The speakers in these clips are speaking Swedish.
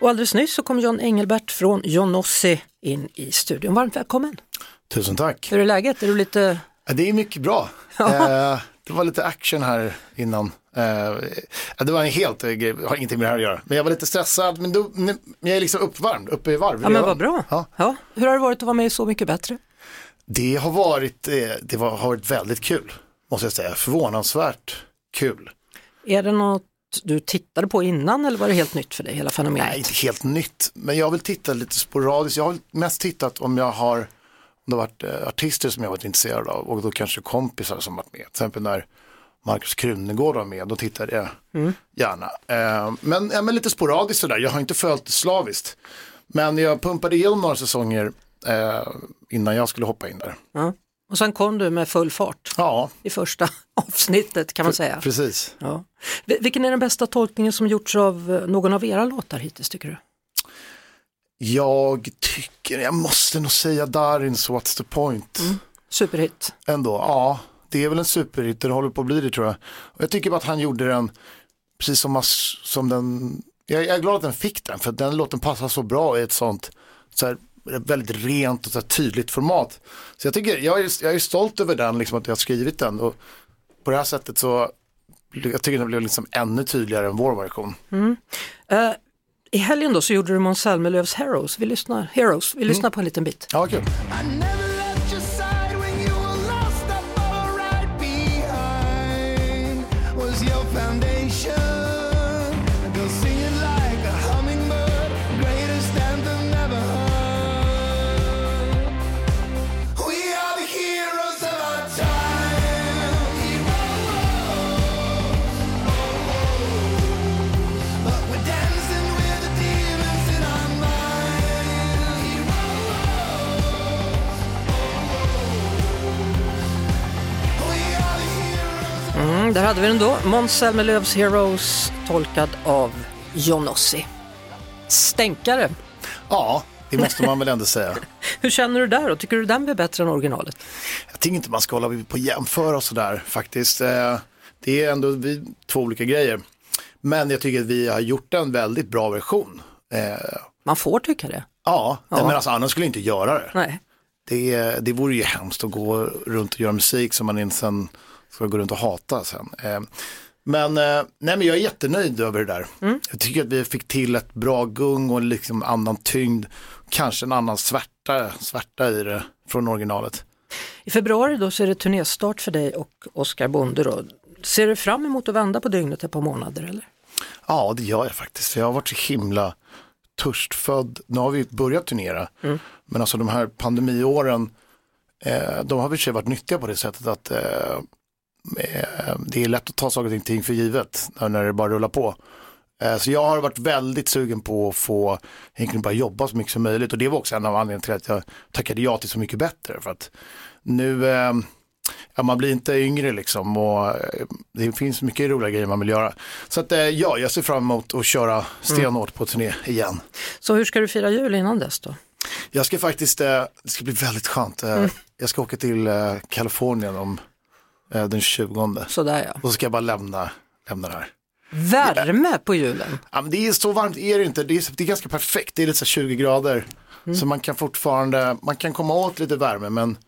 Och alldeles nyss så kom John Engelbert från Johnossi in i studion. Varmt välkommen! Tusen tack. Hur är läget? Är du lite... Ja, Det är mycket bra. Eh, det var lite action här innan. Eh, det var en helt eh, grej, har ingenting med det här att göra. Men jag var lite stressad, men, då, men jag är liksom uppvärmd, uppe i varv. Ja men vad bra! Ja, Ja. Hur har det varit att vara med i Så mycket bättre? det har varit, det har varit väldigt kul, måste jag säga. Förvånansvärt kul. Är det något du tittade på innan eller var det helt nytt för dig, hela fenomenet? Nej, inte helt nytt, men jag vill titta lite sporadiskt. Jag har mest tittat om jag har, om det har varit eh, artister som jag varit intresserad av och då kanske kompisar som varit med. Till exempel när Markus Krunegård var med, då tittade jag gärna. Eh, men, ja, men lite sporadiskt sådär, jag har inte följt det slaviskt. Men jag pumpade igenom några säsonger eh, innan jag skulle hoppa in där. Ja. Och sen kom du med full fart Ja, i första avsnittet kan man säga. precis. Ja. Vil- Vilken är den bästa tolkningen som gjorts av eh, någon av era låtar hittills tycker du? Jag tycker, jag måste nog säga Darins What's the point. Superhit. ändå, ja, det är väl en superhit, det håller på att bli det tror jag. Och jag tycker bara att han gjorde den precis som, som den, jag, jag är glad att den fick den, för den låten passar så bra i ett sånt så här, väldigt rent och så här, tydligt format. Så jag tycker, jag är, jag är stolt över den, liksom, att jag har skrivit den och på det här sättet så, jag tycker den blev liksom ännu tydligare än vår version. Eh, I helgen då så gjorde du Måns Zelmerlöws Heroes. Vi lyssnar, Heroes. Vi lyssnar på en liten bit. Ja, kul. I där hade vi den då. Måns Zelmerlöws Heroes tolkad av Johnossi. Stänkare. Ja, det måste man väl ändå säga. Hur känner du där då? Tycker du den blir bättre än originalet? Jag tycker inte man ska hålla på och jämföra och sådär faktiskt. Eh, Det är ändå vi, två olika grejer. Men jag tycker att vi har gjort en väldigt bra version. Eh, Man får tycka det. Ja, Ja. Men alltså annars skulle jag inte göra det. Nej. det. Det vore ju hemskt att gå runt och göra musik som man inte sen ska gå runt och hata sen. Eh, Men, eh, nej, men jag är jättenöjd över det där. Jag tycker att vi fick till ett bra gung och liksom annan tyngd. Kanske en annan svärta, svärta i det från originalet. I februari då så är det turnéstart för dig och Oskar Bonde då. Ser du fram emot att vända på dygnet ett par månader eller? Ja, det gör jag faktiskt. Jag har varit så himla törstfödd. Nu har vi börjat turnera. Men alltså de här pandemiåren, eh, de har för sig varit nyttiga på det sättet att eh, det är lätt att ta saker och ting för givet när, det bara rullar på. Eh, så jag har varit väldigt sugen på att få egentligen bara jobba så mycket som möjligt. Och det var också en av anledningarna till att jag tackade ja till Så mycket bättre. För att nu, eh, ja, man blir inte yngre liksom och eh, det finns mycket roliga grejer man vill göra. Så att eh, ja, jag ser fram emot att köra stenhårt på turné igen. Så hur ska du fira jul innan dess då? Jag ska faktiskt, eh, det ska bli väldigt skönt. Eh, Jag ska åka till eh, Kalifornien om eh, den 20. Sådär ja. Och så ska jag bara lämna, lämna det här. Värme på julen. Ja, men det är så varmt är det inte, det är, det är ganska perfekt, det är lite så här 20 grader. Så man kan fortfarande, man kan komma åt lite värme men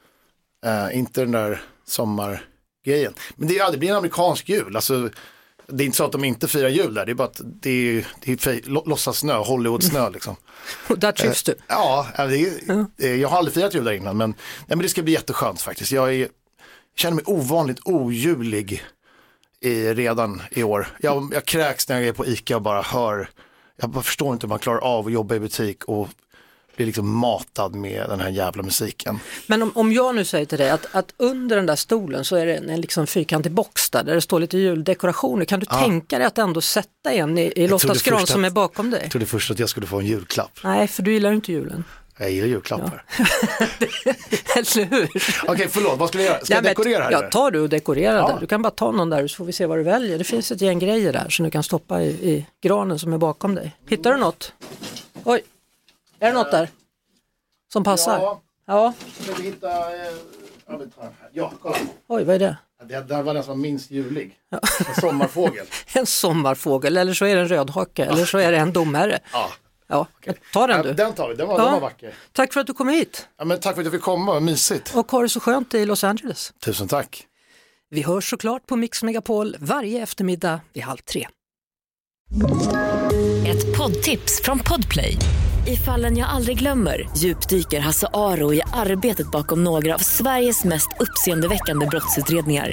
eh, inte den där sommargrejen. Men det, ja, det blir en amerikansk jul, alltså det är inte så att de inte firar jul där, det är bara att det är, det är fej- lo- låtsassnö, Hollywood-snö liksom. Och där trivs du. Ja, det är, eh, jag har aldrig firat jul där innan men, nej, men det ska bli jätteskönt faktiskt. Jag är, känner mig ovanligt ojulig i, redan i år. Jag, jag kräks när jag är på ICA och bara hör, jag bara förstår inte hur man klarar av att jobba i butik och bli liksom matad med den här jävla musiken. Men om, om jag nu säger till dig att, att under den där stolen så är det en, en liksom fyrkantig box där, där det står lite juldekorationer. Kan du tänka dig att ändå sätta en i, i Lottas gran som är bakom dig? Jag trodde först att jag skulle få en julklapp. Nej, för du gillar ju inte julen. Jag gillar julklappar. Eller hur? Okej, förlåt, vad skulle jag göra? Ska Ja, jag dekorera här? Ja, ta du och dekorera Ja. där. Du kan bara ta någon där så får vi se vad du väljer. Det finns ett gäng grejer där som du kan stoppa i, i granen som är bakom dig. Hittar du något? Oj, är det något där? Som passar? Ja, Ja. ska vi hitta... Eh, ja, ja, kolla. Oj, vad är det? Det där var den som var minst julig. En sommarfågel. En sommarfågel eller så är det en rödhake eller så är det en domare. Ja. Ja, ta den du. Den tar vi, den var, Ja. den var vacker. Tack för att du kom hit Ja, men tack för att jag fick komma, mysigt. och ha det så skönt i Los Angeles. Tusen tack. Vi hörs såklart på Mix Megapol varje eftermiddag vid halv tre. Ett poddtips från Podplay. I fallen jag aldrig glömmer djupdyker Hasse Aro i arbetet bakom några av Sveriges mest uppseendeväckande brottsutredningar.